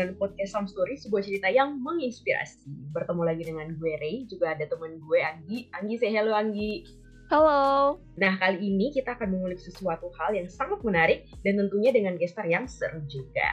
dengan podcast Some Story, sebuah cerita yang menginspirasi. Bertemu lagi dengan gue Ray, juga ada teman gue Anggi. Anggi, say hello Anggi. Halo. Nah, kali ini kita akan mengulik sesuatu hal yang sangat menarik dan tentunya dengan gestar yang seru juga.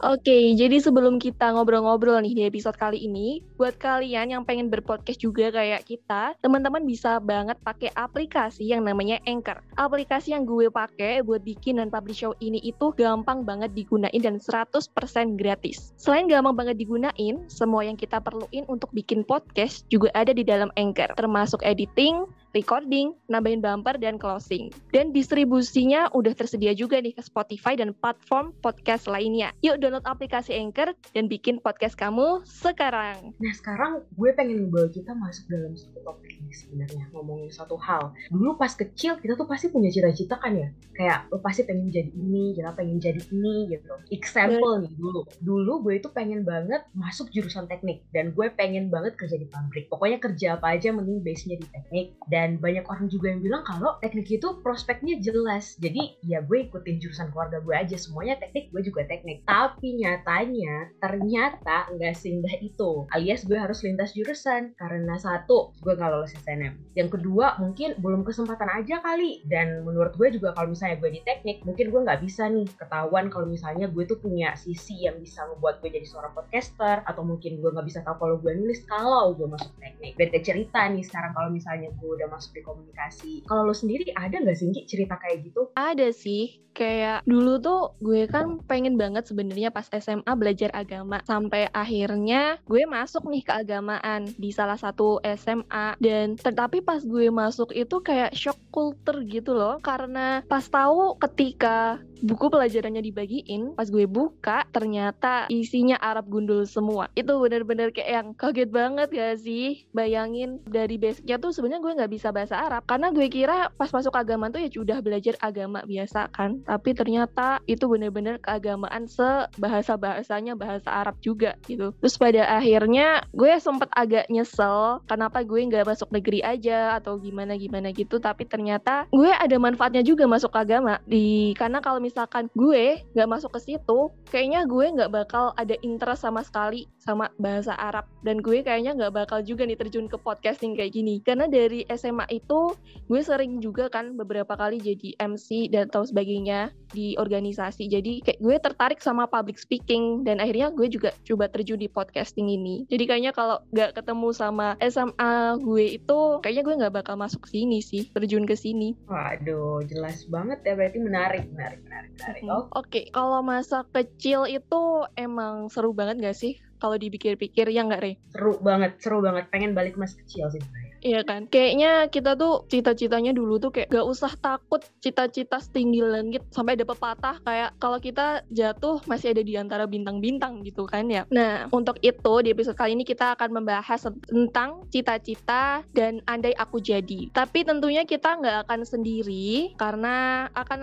Oke, jadi sebelum kita ngobrol-ngobrol nih di episode kali ini, buat kalian yang pengen berpodcast juga kayak kita, teman-teman bisa banget pakai aplikasi yang namanya Anchor. Aplikasi yang gue pakai buat bikin dan publish show ini itu gampang banget digunain dan 100% gratis. Selain gampang banget digunain, semua yang kita perluin untuk bikin podcast juga ada di dalam Anchor, termasuk editing, recording, nambahin bumper, dan closing. Dan distribusinya udah tersedia juga nih ke Spotify dan platform podcast lainnya. Yuk download aplikasi Anchor dan bikin podcast kamu sekarang. Nah, sekarang gue pengen membawa kita masuk dalam satu topik ini sebenarnya, ngomongin satu hal. Dulu pas kecil, kita tuh pasti punya cita-cita kan ya? Kayak, lo pasti pengen jadi ini, kita pengen jadi ini, gitu. Example nih, dulu. Dulu gue itu pengen banget masuk jurusan teknik, dan gue pengen banget kerja di pabrik. Pokoknya kerja apa aja, mending base-nya di teknik. Dan dan banyak orang juga yang bilang kalau teknik itu prospeknya jelas. Jadi ya gue ikutin jurusan keluarga gue aja. Semuanya teknik gue juga teknik. Tapi nyatanya ternyata nggak seindah itu. Alias gue harus lintas jurusan. Karena satu gue nggak lolos SNM yang kedua mungkin belum kesempatan aja kali. Dan menurut gue juga kalau misalnya gue di teknik mungkin gue nggak bisa nih. Ketahuan kalau misalnya gue tuh punya sisi yang bisa membuat gue jadi seorang podcaster. Atau mungkin gue nggak bisa tahu kalau gue nulis kalau gue masuk teknik. Beda cerita nih sekarang kalau misalnya gue udah masuk di komunikasi. Kalau lo sendiri ada nggak sih cerita kayak gitu? Ada sih. Kayak dulu tuh gue kan pengen banget sebenarnya pas SMA belajar agama. Sampai akhirnya gue masuk nih ke agamaan di salah satu SMA dan tetapi pas gue masuk itu kayak shock culture gitu loh. Karena pas tahu ketika buku pelajarannya dibagiin pas gue buka ternyata isinya Arab gundul semua. Itu bener-bener kayak yang kaget banget gak sih? Bayangin dari basicnya tuh sebenarnya gue nggak bisa bahasa Arab. Karena gue kira pas masuk agama tuh ya sudah belajar agama biasa kan tapi ternyata itu bener-bener keagamaan sebahasa bahasanya bahasa Arab juga gitu. Terus pada akhirnya gue sempet agak nyesel kenapa gue nggak masuk negeri aja atau gimana gimana gitu. Tapi ternyata gue ada manfaatnya juga masuk agama. Di karena kalau misalkan gue nggak masuk ke situ, kayaknya gue nggak bakal ada interest sama sekali sama bahasa Arab. Dan gue kayaknya nggak bakal juga nih terjun ke podcasting kayak gini. Karena dari SMA itu gue sering juga kan beberapa kali jadi MC dan atau sebagainya di organisasi. Jadi kayak gue tertarik sama public speaking dan akhirnya gue juga coba terjun di podcasting ini. Jadi kayaknya kalau nggak ketemu sama SMA gue itu kayaknya gue nggak bakal masuk sini sih terjun ke sini. Waduh, jelas banget ya berarti menarik, menarik, menarik menarik Oh. Oke, okay. kalau masa kecil itu emang seru banget gak sih? Kalau dipikir-pikir ya nggak, Re? Seru banget, seru banget. Pengen balik masa kecil sih. Iya kan? Kayaknya kita tuh cita-citanya dulu tuh kayak gak usah takut cita-cita setinggi langit sampai ada pepatah kayak kalau kita jatuh masih ada di antara bintang-bintang gitu kan ya. Nah, untuk itu di episode kali ini kita akan membahas tentang cita-cita dan andai aku jadi. Tapi tentunya kita nggak akan sendiri karena akan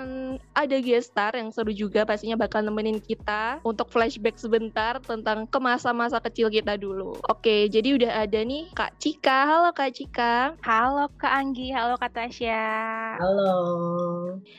ada gestar yang seru juga pastinya bakal nemenin kita untuk flashback sebentar tentang ke masa-masa kecil kita dulu. Oke, jadi udah ada nih Kak Cika. Halo Kak Cika. Cika. Halo Kak Anggi, halo Kak Tasya. Halo.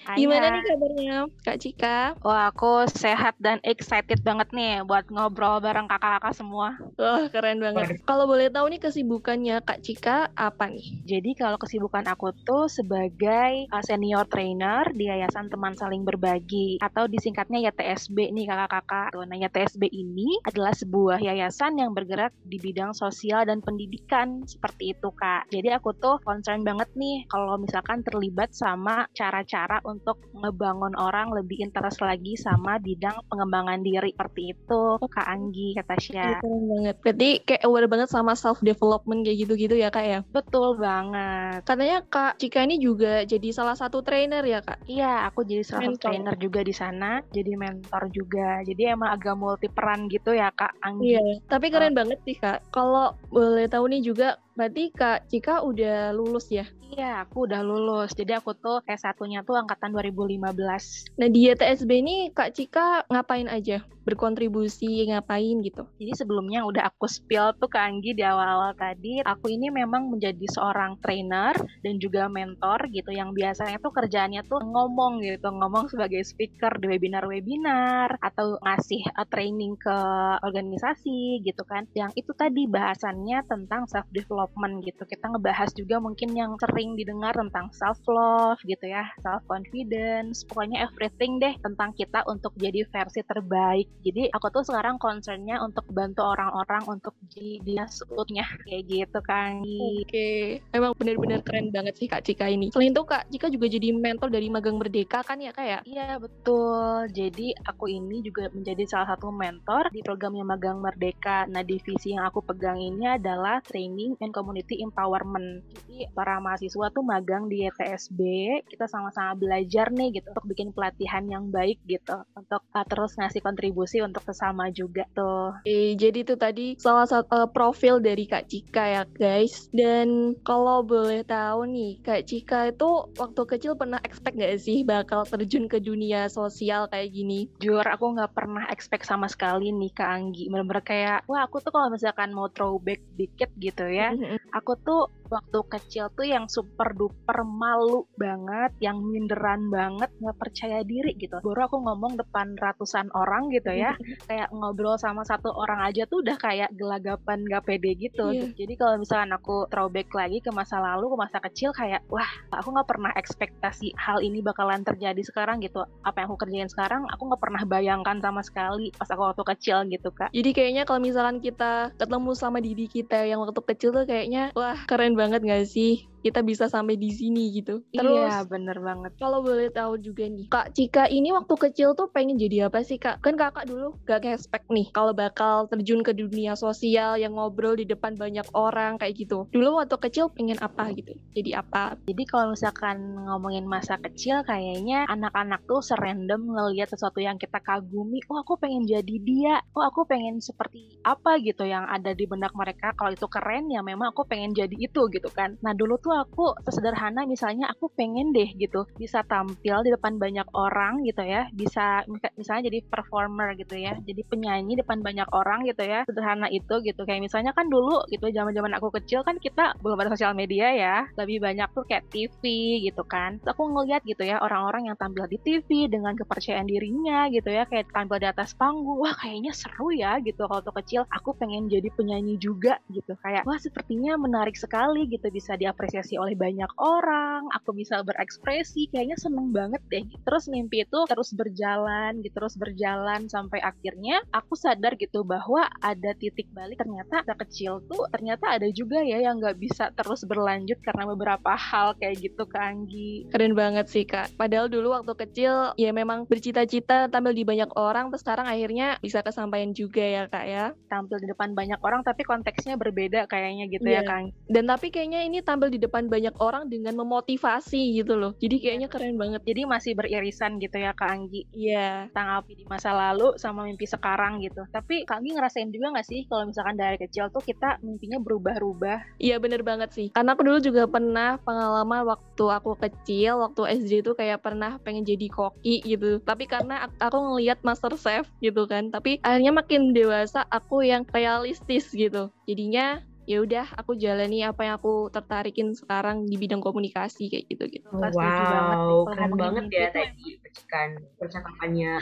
Hai, Gimana nih kabarnya Kak Cika? Wah, aku sehat dan excited banget nih buat ngobrol bareng kakak-kakak semua. Wah, keren banget. Kalau boleh tahu nih kesibukannya Kak Cika apa nih? Jadi kalau kesibukan aku tuh sebagai uh, senior trainer di Yayasan Teman Saling Berbagi atau disingkatnya YTSB nih kakak-kakak. Nah, YTSB ini adalah sebuah yayasan yang bergerak di bidang sosial dan pendidikan seperti itu, Kak. Jadi aku tuh concern banget nih kalau misalkan terlibat sama cara-cara untuk ngebangun orang lebih interest lagi sama bidang pengembangan diri seperti itu Kak Anggi, kata Tasya. Iya, keren banget. Berarti kayak aware banget sama self development kayak gitu-gitu ya Kak ya? Betul banget. Katanya Kak Cika ini juga jadi salah satu trainer ya Kak? Iya, aku jadi salah satu trainer juga di sana, jadi mentor juga. Jadi emang agak multi peran gitu ya Kak Anggi. Iya, tapi keren oh. banget sih Kak. Kalau boleh tahu nih juga Berarti Kak Cika udah lulus ya? Iya, aku udah lulus. Jadi aku tuh S1-nya tuh angkatan 2015. Nah di YTSB ini Kak Cika ngapain aja? Berkontribusi ngapain gitu? Jadi sebelumnya udah aku spill tuh ke Anggi di awal-awal tadi. Aku ini memang menjadi seorang trainer dan juga mentor gitu yang biasanya tuh kerjaannya tuh ngomong gitu, ngomong sebagai speaker di webinar-webinar atau ngasih uh, training ke organisasi gitu kan. Yang itu tadi bahasannya tentang self development gitu. Kita ngebahas juga mungkin yang sering didengar tentang self love gitu ya, self confidence, pokoknya everything deh tentang kita untuk jadi versi terbaik jadi aku tuh sekarang concernnya untuk bantu orang-orang untuk jadi dia suutnya kayak gitu kan. Oke, okay. emang bener-bener keren banget sih Kak Cika ini. Selain itu Kak Cika juga jadi mentor dari Magang Merdeka kan ya Kak ya? Iya betul. Jadi aku ini juga menjadi salah satu mentor di programnya Magang Merdeka. Nah divisi yang aku pegang ini adalah Training and Community Empowerment. Jadi para mahasiswa tuh magang di YTSB, kita sama-sama belajar nih gitu untuk bikin pelatihan yang baik gitu, untuk uh, terus ngasih kontribusi kontribusi untuk sesama juga tuh. Oke, jadi itu tadi salah satu uh, profil dari Kak Cika ya guys. Dan kalau boleh tahu nih, Kak Cika itu waktu kecil pernah expect nggak sih bakal terjun ke dunia sosial kayak gini? Jujur aku nggak pernah expect sama sekali nih Kak Anggi. Bener-bener kayak, wah aku tuh kalau misalkan mau throwback dikit gitu ya, aku tuh waktu kecil tuh yang super duper malu banget, yang minderan banget, nggak percaya diri gitu. Baru aku ngomong depan ratusan orang gitu ya, kayak ngobrol sama satu orang aja tuh udah kayak gelagapan gak pede gitu. Yeah. Jadi kalau misalkan aku throwback lagi ke masa lalu, ke masa kecil kayak, wah aku nggak pernah ekspektasi hal ini bakalan terjadi sekarang gitu. Apa yang aku kerjain sekarang, aku nggak pernah bayangkan sama sekali pas aku waktu kecil gitu kak. Jadi kayaknya kalau misalkan kita ketemu sama diri kita yang waktu kecil tuh kayaknya, wah keren banget gak sih? Kita bisa sampai di sini gitu. Iya, Terus, iya, bener banget. Kalau boleh tahu juga nih, Kak Cika ini waktu kecil tuh pengen jadi apa sih Kak? Kan kakak dulu gak ngespek nih kalau bakal terjun ke dunia sosial yang ngobrol di depan banyak orang kayak gitu. Dulu waktu kecil pengen apa gitu? Jadi apa? Jadi kalau misalkan ngomongin masa kecil kayaknya anak-anak tuh serandom ngelihat sesuatu yang kita kagumi, oh aku pengen jadi dia, oh aku pengen seperti apa gitu yang ada di benak mereka. Kalau itu keren ya memang aku pengen jadi itu gitu kan. Nah dulu tuh tuh aku sesederhana misalnya aku pengen deh gitu bisa tampil di depan banyak orang gitu ya bisa misalnya jadi performer gitu ya jadi penyanyi depan banyak orang gitu ya sederhana itu gitu. Kayak misalnya kan dulu gitu zaman zaman aku kecil kan kita belum ada sosial media ya lebih banyak tuh kayak TV gitu kan. Terus aku ngeliat gitu ya orang-orang yang tampil di TV dengan kepercayaan dirinya gitu ya kayak tampil di atas panggung wah kayaknya seru ya gitu. Kalau tuh kecil aku pengen jadi penyanyi juga gitu kayak wah sepertinya menarik sekali gitu bisa diapresiasi diapresiasi oleh banyak orang, aku bisa berekspresi, kayaknya seneng banget deh. Terus mimpi itu terus berjalan, gitu terus berjalan sampai akhirnya aku sadar gitu bahwa ada titik balik ternyata kecil tuh ternyata ada juga ya yang nggak bisa terus berlanjut karena beberapa hal kayak gitu ke Anggi. Keren banget sih kak. Padahal dulu waktu kecil ya memang bercita-cita tampil di banyak orang, terus sekarang akhirnya bisa kesampaian juga ya kak ya. Tampil di depan banyak orang tapi konteksnya berbeda kayaknya gitu yeah. ya iya. kang. Dan tapi kayaknya ini tampil di depan banyak orang dengan memotivasi gitu loh. Jadi kayaknya keren banget. Jadi masih beririsan gitu ya Kak Anggi. Iya. Yeah. Tanggapi di masa lalu sama mimpi sekarang gitu. Tapi Kak Anggi ngerasain juga gak sih kalau misalkan dari kecil tuh kita mimpinya berubah-ubah? Iya bener banget sih. Karena aku dulu juga pernah pengalaman waktu aku kecil, waktu SD tuh kayak pernah pengen jadi koki gitu. Tapi karena aku ngelihat Master Chef gitu kan. Tapi akhirnya makin dewasa aku yang realistis gitu. Jadinya ya udah aku jalani apa yang aku tertarikin sekarang di bidang komunikasi kayak gitu gitu. Oh, wow, keren banget ya gitu. tadi percikan percakapannya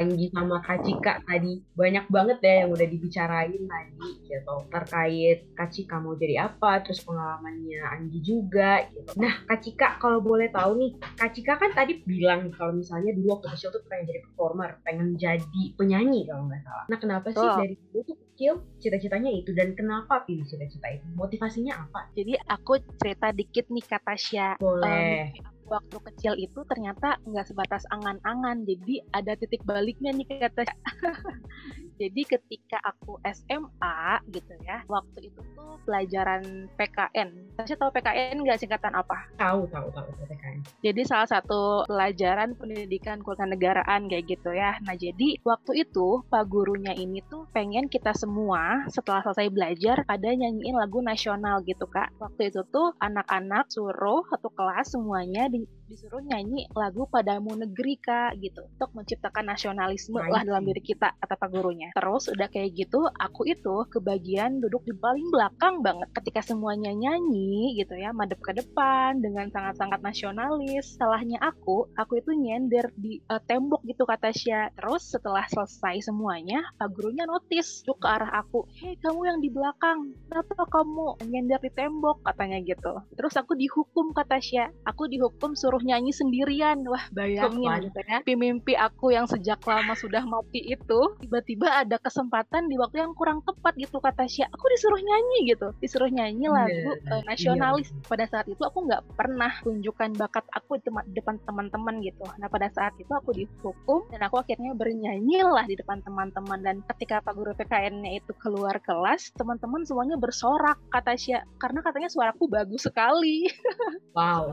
Anggi sama Kak Cika tadi banyak banget ya yang udah dibicarain tadi gitu terkait Kak Cika mau jadi apa, terus pengalamannya Anggi juga gitu. Nah Kak Cika kalau boleh tahu nih, Kak Cika kan tadi bilang kalau misalnya dulu waktu kecil tuh pengen jadi performer, pengen jadi penyanyi kalau nggak salah. Nah kenapa sih oh. dari dulu tuh kecil cita-citanya itu dan kenapa pilih cita-cita itu? Motivasinya apa? Jadi aku cerita dikit nih kata Tasya. Boleh. Um, waktu kecil itu ternyata nggak sebatas angan-angan jadi ada titik baliknya nih kata jadi ketika aku SMA gitu ya waktu itu tuh pelajaran PKN saya tahu PKN nggak singkatan apa? Tahu tahu tahu PKN jadi salah satu pelajaran pendidikan kewarganegaraan kayak gitu ya. Nah jadi waktu itu pak gurunya ini tuh pengen kita semua setelah selesai belajar pada nyanyiin lagu nasional gitu kak. Waktu itu tuh anak-anak suruh satu kelas semuanya di right disuruh nyanyi lagu padamu negeri kak gitu. Untuk menciptakan nasionalisme lah dalam diri kita kata pak gurunya. Terus udah kayak gitu aku itu kebagian duduk di paling belakang banget. Ketika semuanya nyanyi gitu ya madep ke depan dengan sangat-sangat nasionalis salahnya aku aku itu nyender di uh, tembok gitu kata Sya terus setelah selesai semuanya pak gurunya notice tuh ke arah aku hei kamu yang di belakang kenapa kamu nyender di tembok katanya gitu. Terus aku dihukum kata Sya aku dihukum suruh nyanyi sendirian. Wah, bayangin gitu ya. Mimpi aku yang sejak lama sudah mati itu, tiba-tiba ada kesempatan di waktu yang kurang tepat gitu kata Syah. Aku disuruh nyanyi gitu. Disuruh nyanyi iya, lagu yeah, uh, nasionalis. Yeah. Pada saat itu aku nggak pernah tunjukkan bakat aku di depan teman-teman gitu. Nah, pada saat itu aku dihukum dan aku akhirnya bernyanyi lah di depan teman-teman dan ketika Pak Guru PKN-nya itu keluar kelas, teman-teman semuanya bersorak kata Syah karena katanya suaraku bagus sekali. Wow.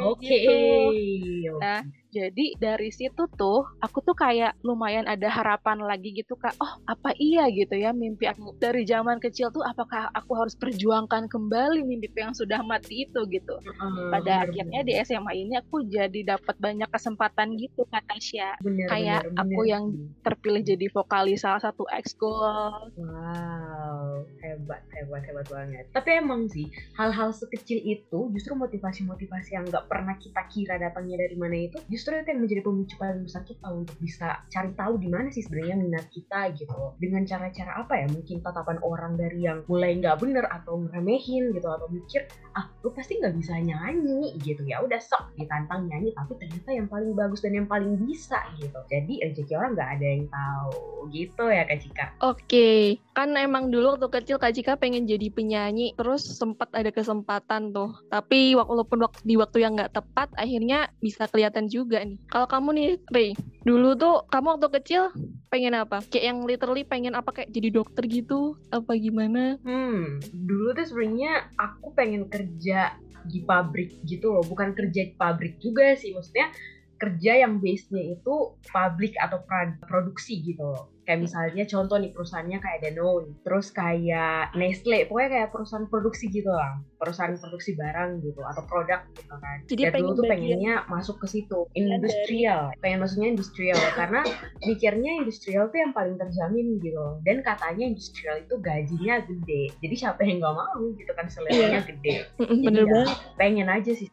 Oke. Okay. Gitu. Nah, jadi dari situ tuh aku tuh kayak lumayan ada harapan lagi gitu kak. Oh apa iya gitu ya mimpi aku dari zaman kecil tuh apakah aku harus perjuangkan kembali mimpi yang sudah mati itu gitu. Pada bener, akhirnya bener. di SMA ini aku jadi dapat banyak kesempatan gitu kak Tasya. Bener, kayak bener, aku bener. yang terpilih jadi vokalis salah satu ekskul. Wow hebat hebat hebat banget. Tapi emang sih hal-hal sekecil itu justru motivasi-motivasi yang nggak pernah kita kira datangnya dari mana itu justru itu yang menjadi pemicu paling besar kita untuk bisa cari tahu di mana sih sebenarnya minat kita gitu. Dengan cara-cara apa ya? Mungkin tatapan orang dari yang mulai nggak bener atau ngeremehin gitu atau mikir ah lu pasti nggak bisa nyanyi gitu. Ya udah sok ditantang nyanyi tapi ternyata yang paling bagus dan yang paling bisa gitu. Jadi rezeki orang nggak ada yang tahu gitu ya kak Cika. Oke. Kan emang dulu waktu kecil kak Cika pengen jadi penyanyi terus sempat ada kesempatan tuh. Tapi walaupun di waktu yang nggak tepat akhirnya bisa kelihatan juga juga nih. Kalau kamu nih, Ray, dulu tuh kamu waktu kecil pengen apa? Kayak yang literally pengen apa kayak jadi dokter gitu? Apa gimana? Hmm, dulu tuh sebenarnya aku pengen kerja di pabrik gitu loh, bukan kerja di pabrik juga sih, maksudnya kerja yang base-nya itu pabrik atau produksi gitu loh kayak misalnya contoh nih perusahaannya kayak Danone terus kayak Nestle pokoknya kayak perusahaan produksi gitu lah. Perusahaan produksi barang gitu atau produk gitu kan. Jadi Dan dulu tuh pengennya masuk ke situ industrial. Pengen masuknya industrial karena mikirnya industrial tuh yang paling terjamin gitu. Dan katanya industrial itu gajinya gede jadi siapa yang nggak mau gitu kan seleranya iya. gede. Bener banget. pengen aja sih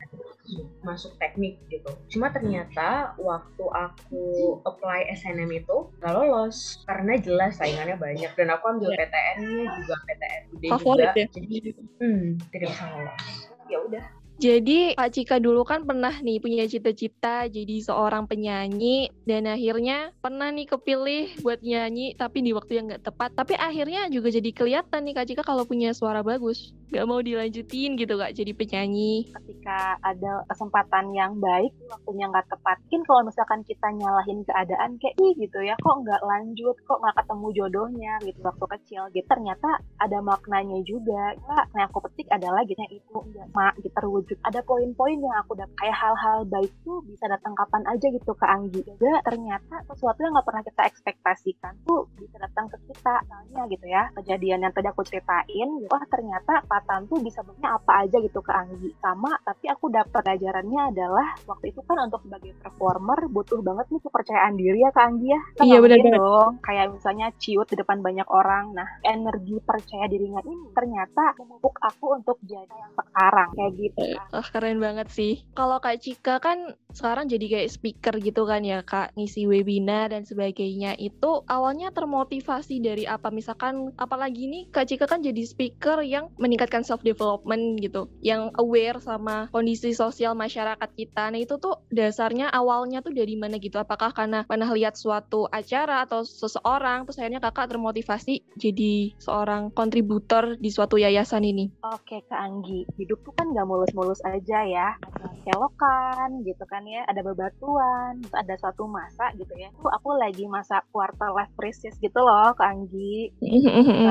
masuk teknik gitu cuma ternyata waktu aku apply SNM itu nggak lolos karena jelas saingannya banyak dan aku ambil yeah. PTN-nya juga PTN gede Favorit juga. Ya? Jadi hmm, tidak bisa lolos. Ya udah jadi Kak Cika dulu kan pernah nih punya cita-cita jadi seorang penyanyi dan akhirnya pernah nih kepilih buat nyanyi tapi di waktu yang gak tepat. Tapi akhirnya juga jadi kelihatan nih Kak Cika kalau punya suara bagus. Gak mau dilanjutin gitu Kak jadi penyanyi. Ketika ada kesempatan yang baik waktunya gak tepat. Mungkin kalau misalkan kita nyalahin keadaan kayak ih gitu ya kok gak lanjut kok gak ketemu jodohnya gitu waktu kecil gitu. Ternyata ada maknanya juga. Nah, yang aku petik adalah gitu itu enggak mak gitu wujud ada poin-poin yang aku dapat kayak hal-hal baik tuh bisa datang kapan aja gitu ke Anggi juga ternyata sesuatu yang nggak pernah kita ekspektasikan tuh bisa datang ke kita misalnya gitu ya kejadian yang tadi aku ceritain wah ternyata Patan tuh bisa banyak apa aja gitu ke Anggi. Sama tapi aku dapat pelajarannya adalah waktu itu kan untuk sebagai performer butuh banget nih kepercayaan diri ya ke Anggi ya. Kan iya benar dong kayak misalnya ciut di depan banyak orang. Nah energi percaya dirinya ini ternyata memupuk aku untuk jadi yang sekarang. Kayak gitu Oh, keren banget sih. Kalau Kak Cika kan sekarang jadi kayak speaker gitu kan ya Kak, ngisi webinar dan sebagainya. Itu awalnya termotivasi dari apa? Misalkan apalagi nih Kak Cika kan jadi speaker yang meningkat meningkatkan self development gitu yang aware sama kondisi sosial masyarakat kita. Nah itu tuh dasarnya awalnya tuh dari mana gitu? Apakah karena pernah lihat suatu acara atau seseorang terus akhirnya kakak termotivasi jadi seorang kontributor di suatu yayasan ini? Oke Kak Anggi. Hidup tuh kan gak mulus-mulus aja ya. Ada kelokan gitu kan ya ada bebatuan ada suatu masa gitu ya. Tuh aku lagi masa quarter life crisis gitu loh Kak Anggi.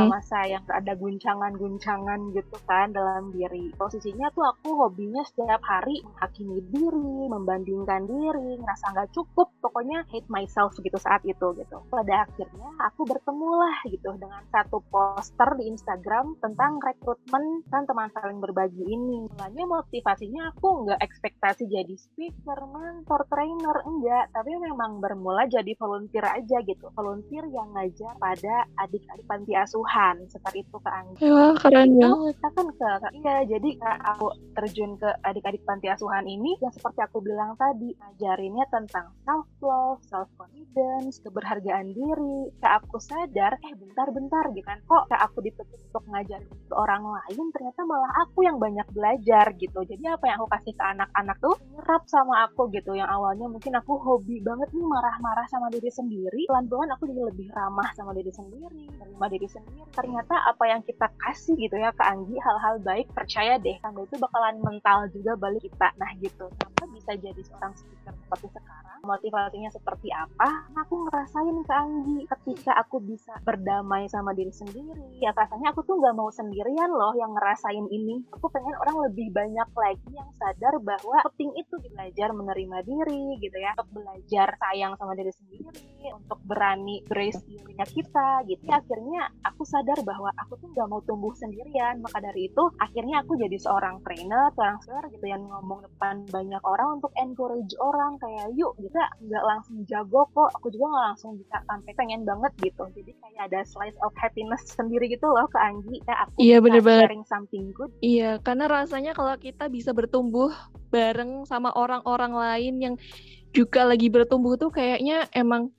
Masa yang ada guncangan-guncangan gitu kan dalam diri. Posisinya tuh aku hobinya setiap hari menghakimi diri membandingkan diri ngerasa nggak cukup pokoknya hate myself gitu saat itu gitu. Pada akhirnya aku bertemu lah gitu dengan satu poster di Instagram tentang rekrutmen dan teman saling berbagi ini. Mulanya motivasinya aku nggak ekspektasi jadi speaker mentor trainer enggak. Tapi memang bermula jadi volunteer aja gitu. Volunteer yang ngajar pada adik-adik panti asuhan seperti itu ke Anggi. Ya keren ya kita kan ke iya jadi aku terjun ke adik-adik panti asuhan ini yang seperti aku bilang tadi ngajarinnya tentang self love self confidence keberhargaan diri. Kayak aku sadar eh bentar-bentar gitu kan. Kok kayak aku ditutup untuk ngajarin ke orang lain ternyata malah aku yang banyak belajar gitu. Jadi apa yang aku kasih ke anak-anak tuh nyerap sama aku gitu. Yang awalnya mungkin aku hobi banget nih marah-marah sama diri sendiri. Pelan-pelan aku jadi lebih ramah sama diri sendiri menerima diri sendiri. Ternyata apa yang kita kasih gitu ya ke Hal-hal baik percaya deh kamu itu bakalan mental juga balik kita. Nah gitu. Kenapa bisa jadi seorang speaker seperti sekarang? Motivasinya seperti apa? Aku ngerasain ke Anggi ketika aku bisa berdamai sama diri sendiri. Ya rasanya aku tuh nggak mau sendirian loh yang ngerasain ini. Aku pengen orang lebih banyak lagi yang sadar bahwa penting itu belajar menerima diri gitu ya. Untuk belajar sayang sama diri sendiri untuk berani grace dirinya kita gitu. Ya, akhirnya aku sadar bahwa aku tuh nggak mau tumbuh sendirian maka dari itu akhirnya aku jadi seorang trainer seorang gitu yang ngomong depan banyak orang untuk encourage orang kayak yuk kita nggak langsung jago kok aku juga nggak langsung bisa sampai pengen banget gitu. Jadi kayak ada slice of happiness sendiri gitu loh ke Anggi. Ya aku iya bener banget. sharing something good. Iya karena rasanya kalau kita bisa bertumbuh bareng sama orang-orang lain yang juga lagi bertumbuh tuh kayaknya emang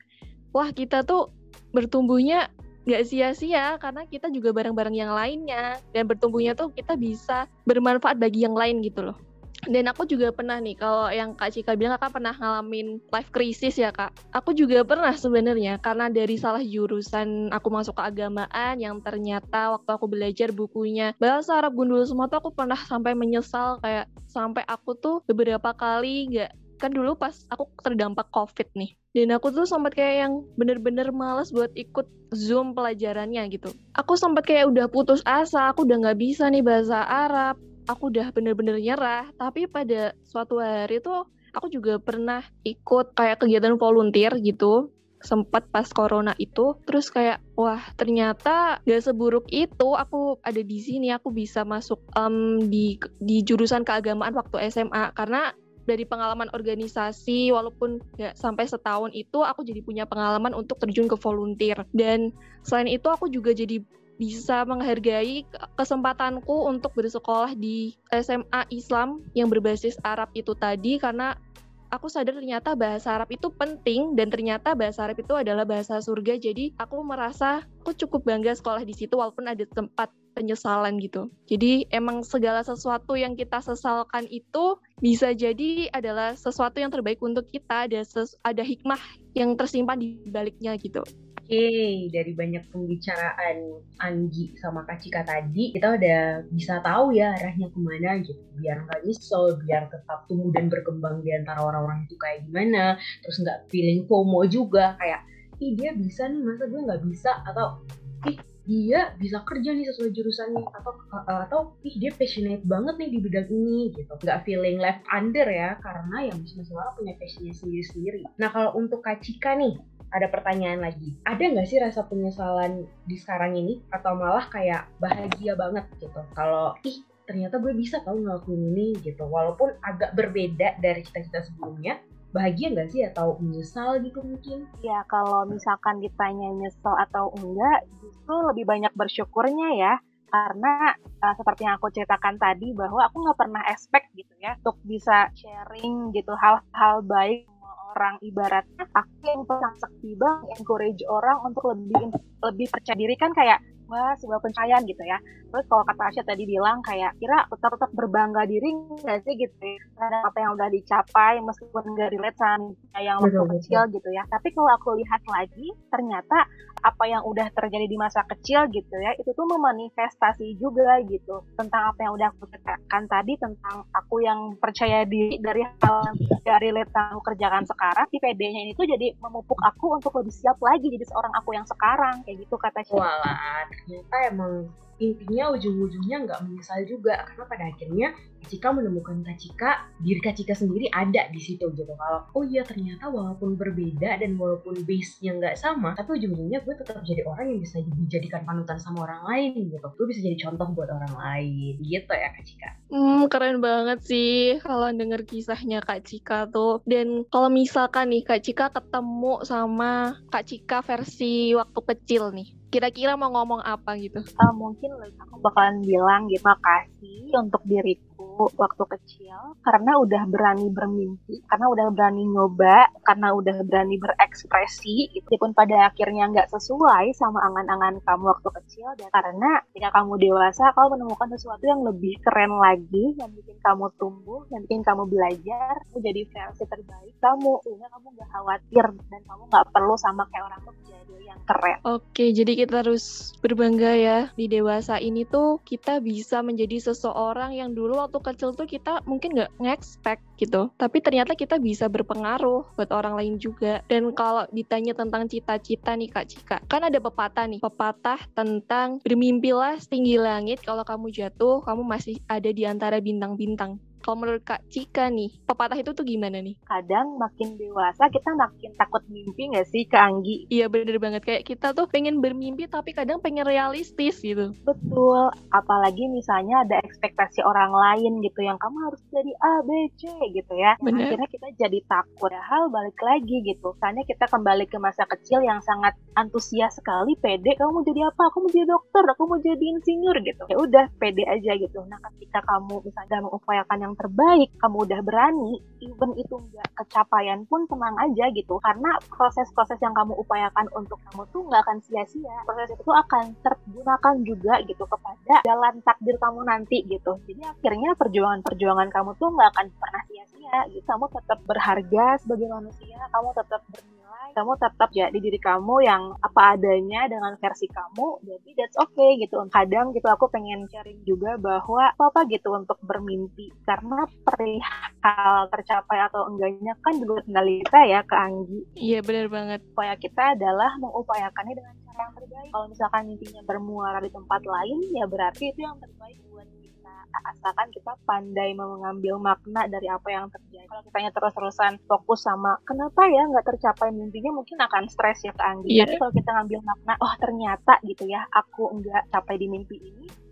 wah kita tuh bertumbuhnya nggak sia-sia karena kita juga bareng-bareng yang lainnya dan bertumbuhnya tuh kita bisa bermanfaat bagi yang lain gitu loh. Dan aku juga pernah nih kalau yang Kak Cika bilang kakak pernah ngalamin life crisis ya kak. Aku juga pernah sebenarnya karena dari salah jurusan aku masuk ke agamaan yang ternyata waktu aku belajar bukunya bahasa Arab Gundul semua tuh aku pernah sampai menyesal kayak sampai aku tuh beberapa kali nggak kan dulu pas aku terdampak covid nih dan aku tuh sempat kayak yang bener-bener males buat ikut zoom pelajarannya gitu. Aku sempat kayak udah putus asa aku udah nggak bisa nih bahasa Arab. Aku udah bener-bener nyerah. Tapi pada suatu hari tuh aku juga pernah ikut kayak kegiatan volunteer gitu sempat pas corona itu. Terus kayak wah ternyata gak seburuk itu aku ada di sini aku bisa masuk um, di di jurusan keagamaan waktu SMA karena dari pengalaman organisasi walaupun nggak sampai setahun itu aku jadi punya pengalaman untuk terjun ke volunteer. Dan selain itu aku juga jadi bisa menghargai kesempatanku untuk bersekolah di SMA Islam yang berbasis Arab itu tadi karena aku sadar ternyata bahasa Arab itu penting dan ternyata bahasa Arab itu adalah bahasa surga. Jadi aku merasa aku cukup bangga sekolah di situ walaupun ada tempat penyesalan gitu. Jadi emang segala sesuatu yang kita sesalkan itu bisa jadi adalah sesuatu yang terbaik untuk kita, ada ada hikmah yang tersimpan di baliknya gitu. Oke, dari banyak pembicaraan Anggi sama Kak Cika tadi, kita udah bisa tahu ya arahnya ke mana gitu. Biar nggak nyesel, biar tetap tumbuh dan berkembang di antara orang-orang itu kayak gimana. Terus nggak feeling FOMO juga, kayak, ih dia bisa nih, masa gue nggak bisa? Atau, ih dia bisa kerja nih sesuai jurusannya atau uh, atau ih dia passionate banget nih di bidang ini gitu. Nggak feeling left under ya karena yang masing-masing orang punya passionnya sendiri-sendiri. Nah kalau untuk Kak Cika nih ada pertanyaan lagi. Ada nggak sih rasa penyesalan di sekarang ini? Atau malah kayak bahagia banget gitu. Kalau ih ternyata gue bisa tau ngelakuin ini gitu. Walaupun agak berbeda dari cita-cita sebelumnya bahagia nggak sih atau menyesal gitu mungkin? Ya kalau misalkan ditanya nyesel atau enggak, justru lebih banyak bersyukurnya ya. Karena uh, seperti yang aku ceritakan tadi bahwa aku nggak pernah expect gitu ya untuk bisa sharing gitu hal-hal baik orang ibaratnya aku yang pesan sakti bang encourage orang untuk lebih lebih percaya diri kan kayak sebuah sebuah pencahayaan gitu ya. Terus kalau kata Asya tadi bilang kayak kira tetap tetap berbangga diri nggak sih? gitu ya. Terhadap apa yang udah dicapai meskipun nggak relate sama yang waktu betul, kecil betul. gitu ya. Tapi kalau aku lihat lagi ternyata apa yang udah terjadi di masa kecil gitu ya itu tuh memanifestasi juga gitu. Tentang apa yang udah aku ceritakan tadi tentang aku yang percaya diri dari hal dari relate aku kerjakan sekarang si PD-nya ini tuh jadi memupuk aku untuk lebih siap lagi jadi seorang aku yang sekarang kayak gitu kata. Walah, ternyata emang intinya ujung-ujungnya nggak menyesal juga karena pada akhirnya Cika menemukan Kacika, diri Kacika sendiri ada di situ gitu. Kalau oh iya ternyata walaupun berbeda dan walaupun base-nya nggak sama, tapi ujung-ujungnya gue tetap jadi orang yang bisa dijadikan panutan sama orang lain gitu. Gue bisa jadi contoh buat orang lain gitu ya Kak Cika. Hmm, keren banget sih kalau denger kisahnya Kak Cika tuh. Dan kalau misalkan nih Kak Cika ketemu sama Kak Cika versi waktu kecil nih, kira-kira mau ngomong apa gitu? Uh, mungkin aku bakalan bilang gitu, makasih untuk diriku waktu kecil karena udah berani bermimpi, karena udah berani nyoba, karena udah berani berekspresi, meskipun pada akhirnya nggak sesuai sama angan-angan kamu waktu kecil, dan karena ketika kamu dewasa, kamu menemukan sesuatu yang lebih keren lagi, yang bikin kamu tumbuh, yang bikin kamu belajar, kamu jadi versi terbaik kamu, sehingga kamu nggak khawatir dan kamu nggak perlu sama kayak orang tua jadi yang keren. Oke, jadi kita harus berbangga ya di dewasa ini tuh kita bisa menjadi seseorang yang dulu waktu kecil tuh kita mungkin nggak nge-expect gitu. Tapi ternyata kita bisa berpengaruh buat orang lain juga. Dan kalau ditanya tentang cita-cita nih Kak Cika kan ada pepatah nih. Pepatah tentang bermimpilah setinggi langit. Kalau kamu jatuh kamu masih ada di antara bintang-bintang kalau menurut Kak Cika nih, pepatah itu tuh gimana nih? Kadang makin dewasa kita makin takut mimpi gak sih Kak Anggi? Iya bener banget, kayak kita tuh pengen bermimpi tapi kadang pengen realistis gitu. Betul, apalagi misalnya ada ekspektasi orang lain gitu yang kamu harus jadi A, B, C gitu ya. Bener. Akhirnya kita jadi takut. Hal balik lagi gitu. Misalnya kita kembali ke masa kecil yang sangat antusias sekali, pede, kamu mau jadi apa? Aku mau jadi dokter, aku mau jadi insinyur gitu. Ya udah, pede aja gitu. Nah ketika kamu misalnya mengupayakan yang terbaik, kamu udah berani, even itu nggak kecapaian pun tenang aja gitu. Karena proses-proses yang kamu upayakan untuk kamu tuh nggak akan sia-sia. Proses itu akan tergunakan juga gitu kepada jalan takdir kamu nanti gitu. Jadi akhirnya perjuangan-perjuangan kamu tuh nggak akan pernah sia-sia gitu. Kamu tetap berharga sebagai manusia, kamu tetap bernilai kamu tetap jadi diri kamu yang apa adanya dengan versi kamu jadi that's okay gitu. Kadang gitu aku pengen sharing juga bahwa apa apa gitu untuk bermimpi. Karena perihal tercapai atau enggaknya kan juga kendali kita ya ke Anggi. Iya benar banget. Upaya kita adalah mengupayakannya dengan cara yang terbaik. Kalau misalkan mimpinya bermuara di tempat lain ya berarti itu yang terbaik asalkan kita pandai mengambil makna dari apa yang terjadi. Kalau kitanya terus-terusan fokus sama kenapa ya nggak tercapai mimpinya mungkin akan stres ya ke Anggi. Yeah. Tapi kalau kita ngambil makna, oh ternyata gitu ya aku nggak capai di mimpi ini,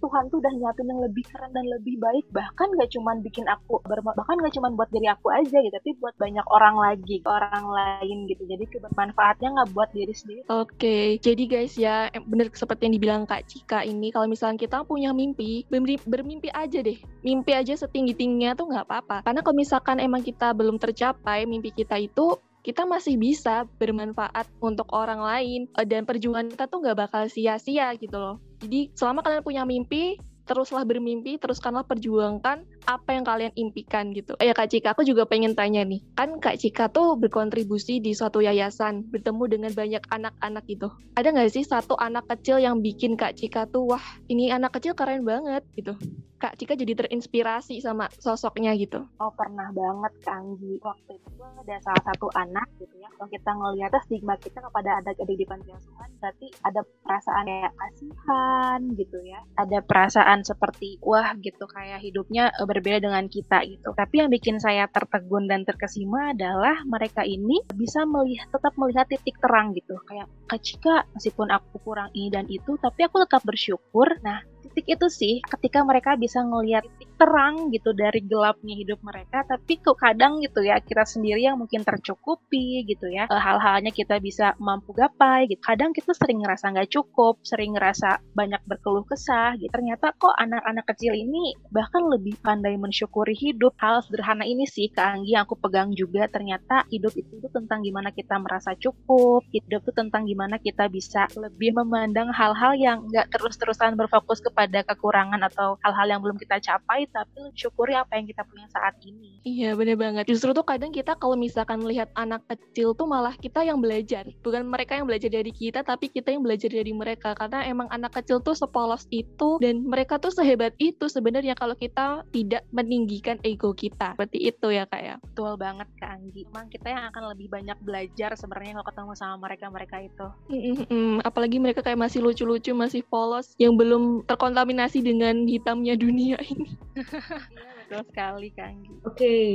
Tuhan tuh udah nyiapin yang lebih keren dan lebih baik bahkan gak cuman bikin aku bahkan gak cuman buat diri aku aja gitu tapi buat banyak orang lagi orang lain gitu jadi kebermanfaatnya nggak buat diri sendiri oke okay. jadi guys ya bener seperti yang dibilang Kak Cika ini kalau misalnya kita punya mimpi bermimpi aja deh mimpi aja setinggi tingginya tuh nggak apa-apa karena kalau misalkan emang kita belum tercapai mimpi kita itu kita masih bisa bermanfaat untuk orang lain eh, dan perjuangan kita tuh nggak bakal sia-sia gitu loh. Jadi selama kalian punya mimpi, teruslah bermimpi, teruskanlah perjuangkan apa yang kalian impikan gitu. Ya Kak Cika, aku juga pengen tanya nih. Kan Kak Cika tuh berkontribusi di suatu yayasan, bertemu dengan banyak anak-anak gitu. Ada nggak sih satu anak kecil yang bikin Kak Cika tuh, wah ini anak kecil keren banget gitu. Kak Cika jadi terinspirasi sama sosoknya gitu? Oh pernah banget Kak Anggi. Waktu itu ada salah satu anak gitu ya. Kalau kita ngelihat stigma kita kepada anak-adik di panti asuhan, berarti ada perasaan kayak kasihan gitu ya. Ada perasaan seperti wah gitu kayak hidupnya eh, berbeda dengan kita gitu. Tapi yang bikin saya tertegun dan terkesima adalah mereka ini bisa melihat tetap melihat titik terang gitu. Kayak Kak Cika meskipun aku kurang ini dan itu, tapi aku tetap bersyukur. Nah titik itu sih ketika mereka bisa ngelihat titik terang gitu dari gelapnya hidup mereka tapi kok kadang gitu ya kita sendiri yang mungkin tercukupi gitu ya. Eh, hal-halnya kita bisa mampu gapai gitu. Kadang kita sering ngerasa nggak cukup sering ngerasa banyak berkeluh kesah gitu. Ternyata kok anak-anak kecil ini bahkan lebih pandai mensyukuri hidup. Hal sederhana ini sih Kak Anggi yang aku pegang juga. Ternyata hidup itu tuh tentang gimana kita merasa cukup hidup itu tentang gimana kita bisa lebih memandang hal-hal yang nggak terus-terusan berfokus kepada kekurangan atau hal-hal yang belum kita capai tapi syukuri apa yang kita punya saat ini. Iya bener banget. Justru tuh kadang kita kalau misalkan melihat anak kecil tuh malah kita yang belajar. Bukan mereka yang belajar dari kita tapi kita yang belajar dari mereka. Karena emang anak kecil tuh sepolos itu dan mereka tuh sehebat itu sebenarnya kalau kita tidak meninggikan ego kita. Seperti itu ya kak ya. Betul banget Kak Anggi. Emang kita yang akan lebih banyak belajar sebenarnya kalau ketemu sama mereka-mereka itu. Mm -mm, apalagi mereka kayak masih lucu-lucu, masih polos yang belum terkontaminasi dengan hitamnya dunia ini. Betul sekali Kak Anggi. Oke, okay,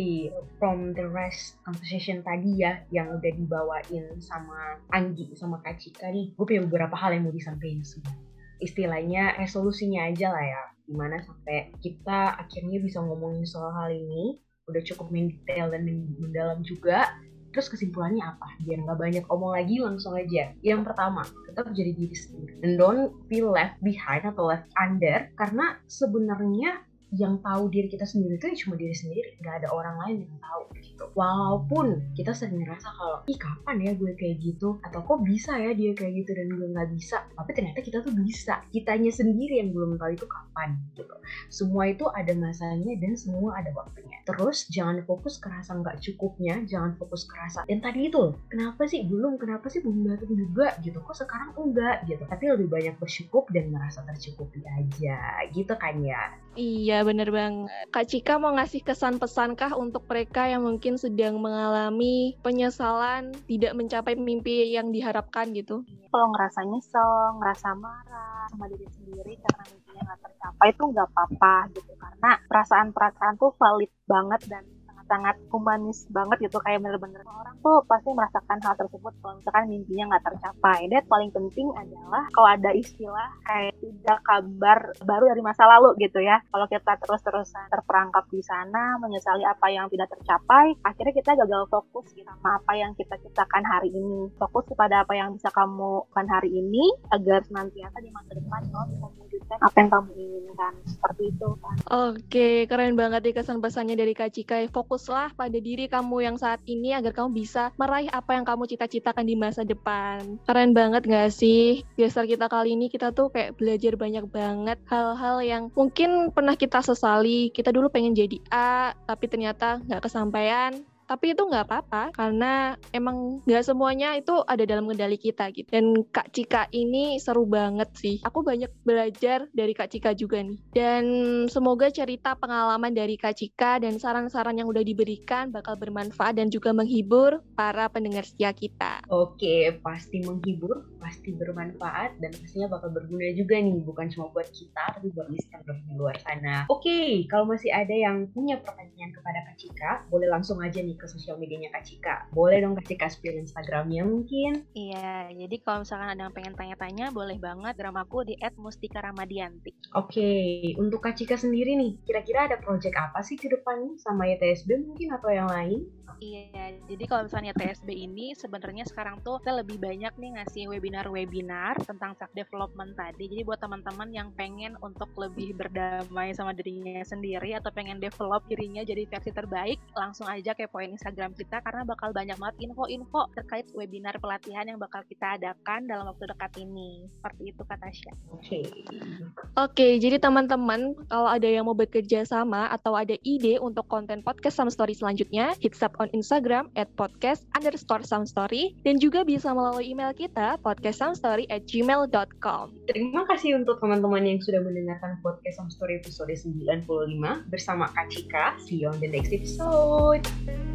from the rest conversation tadi ya yang udah dibawain sama Anggi sama Kak Cika nih, gue punya beberapa hal yang mau disampaikan sebenarnya. Istilahnya resolusinya aja lah ya, di mana sampai kita akhirnya bisa ngomongin soal hal ini, udah cukup mendetail dan mendalam juga, Terus kesimpulannya apa? Biar nggak banyak omong lagi, langsung aja. Yang pertama, tetap jadi diri sendiri. And don't feel left behind atau left under. Karena sebenarnya yang tahu diri kita sendiri itu ya cuma diri sendiri nggak ada orang lain yang tahu gitu. Walaupun kita sering ngerasa kalau ih kapan ya gue kayak gitu? Atau kok bisa ya dia kayak gitu dan gue nggak bisa? Tapi ternyata kita tuh bisa. Kitanya sendiri yang belum tahu itu kapan gitu. Semua itu ada masanya dan semua ada waktunya. Terus jangan fokus kerasa nggak cukupnya jangan fokus kerasa dan tadi itu kenapa sih? Belum kenapa sih belum datang juga? Gitu kok sekarang enggak? Gitu. Tapi lebih banyak bersyukur dan merasa tercukupi aja gitu kan ya? Iya bener banget. Kak Cika mau ngasih kesan pesankah untuk mereka yang mungkin sedang mengalami penyesalan tidak mencapai mimpi yang diharapkan gitu? Kalau ngerasa nyesel, ngerasa marah sama diri sendiri karena mimpinya nggak tercapai itu nggak apa-apa gitu. Karena perasaan-perasaan tuh valid banget dan sangat humanis banget gitu kayak bener-bener orang tuh pasti merasakan hal tersebut kalau misalkan mimpinya nggak tercapai. Dan paling penting adalah kalau ada istilah kayak tidak kabar baru dari masa lalu gitu ya. Kalau kita terus-terusan terperangkap di sana menyesali apa yang tidak tercapai akhirnya kita gagal fokus gitu sama apa yang kita ciptakan hari ini. Fokus kepada apa yang bisa kamu lakukan hari ini agar senantiasa di masa depan kamu mewujudkan apa yang kamu inginkan seperti itu kan oke keren banget nih kesan pesannya dari Kak Cika fokus fokuslah pada diri kamu yang saat ini agar kamu bisa meraih apa yang kamu cita-citakan di masa depan. Keren banget gak sih? Biasa kita kali ini kita tuh kayak belajar banyak banget hal-hal yang mungkin pernah kita sesali. Kita dulu pengen jadi A, tapi ternyata nggak kesampaian tapi itu nggak apa-apa karena emang nggak semuanya itu ada dalam kendali kita gitu. Dan Kak Cika ini seru banget sih. Aku banyak belajar dari Kak Cika juga nih. Dan semoga cerita pengalaman dari Kak Cika dan saran-saran yang udah diberikan bakal bermanfaat dan juga menghibur para pendengar setia kita. Oke pasti menghibur pasti bermanfaat dan pastinya bakal berguna juga nih. Bukan cuma buat kita tapi buat listener di luar sana. Oke kalau masih ada yang punya pertanyaan kepada Kak Cika boleh langsung aja nih ke sosial medianya Kak Cika. Boleh dong Kak Cika spill Instagramnya mungkin? Iya, jadi kalau misalkan ada yang pengen tanya-tanya, boleh banget dramaku di @mustika_ramadianti. Oke, untuk Kak Cika sendiri nih, kira-kira ada project apa sih ke depannya sama YTSB mungkin atau yang lain? Iya, jadi kalau misalnya TSB ini sebenarnya sekarang tuh kita lebih banyak nih ngasih webinar-webinar tentang self development tadi. Jadi buat teman-teman yang pengen untuk lebih berdamai sama dirinya sendiri atau pengen develop dirinya jadi versi terbaik, langsung aja kepoin Instagram kita karena bakal banyak banget info-info terkait webinar pelatihan yang bakal kita adakan dalam waktu dekat ini. Seperti itu kata Tasya. Oke. Okay. Oke, jadi teman-teman kalau ada yang mau bekerja sama atau ada ide untuk konten podcast Some Story selanjutnya, hit up on Instagram at podcast underscore soundstory dan juga bisa melalui email kita podcastsoundstory at gmail.com. Terima kasih untuk teman-teman yang sudah mendengarkan podcast Soundstory episode 95 bersama Kak Cika. See you on the next episode.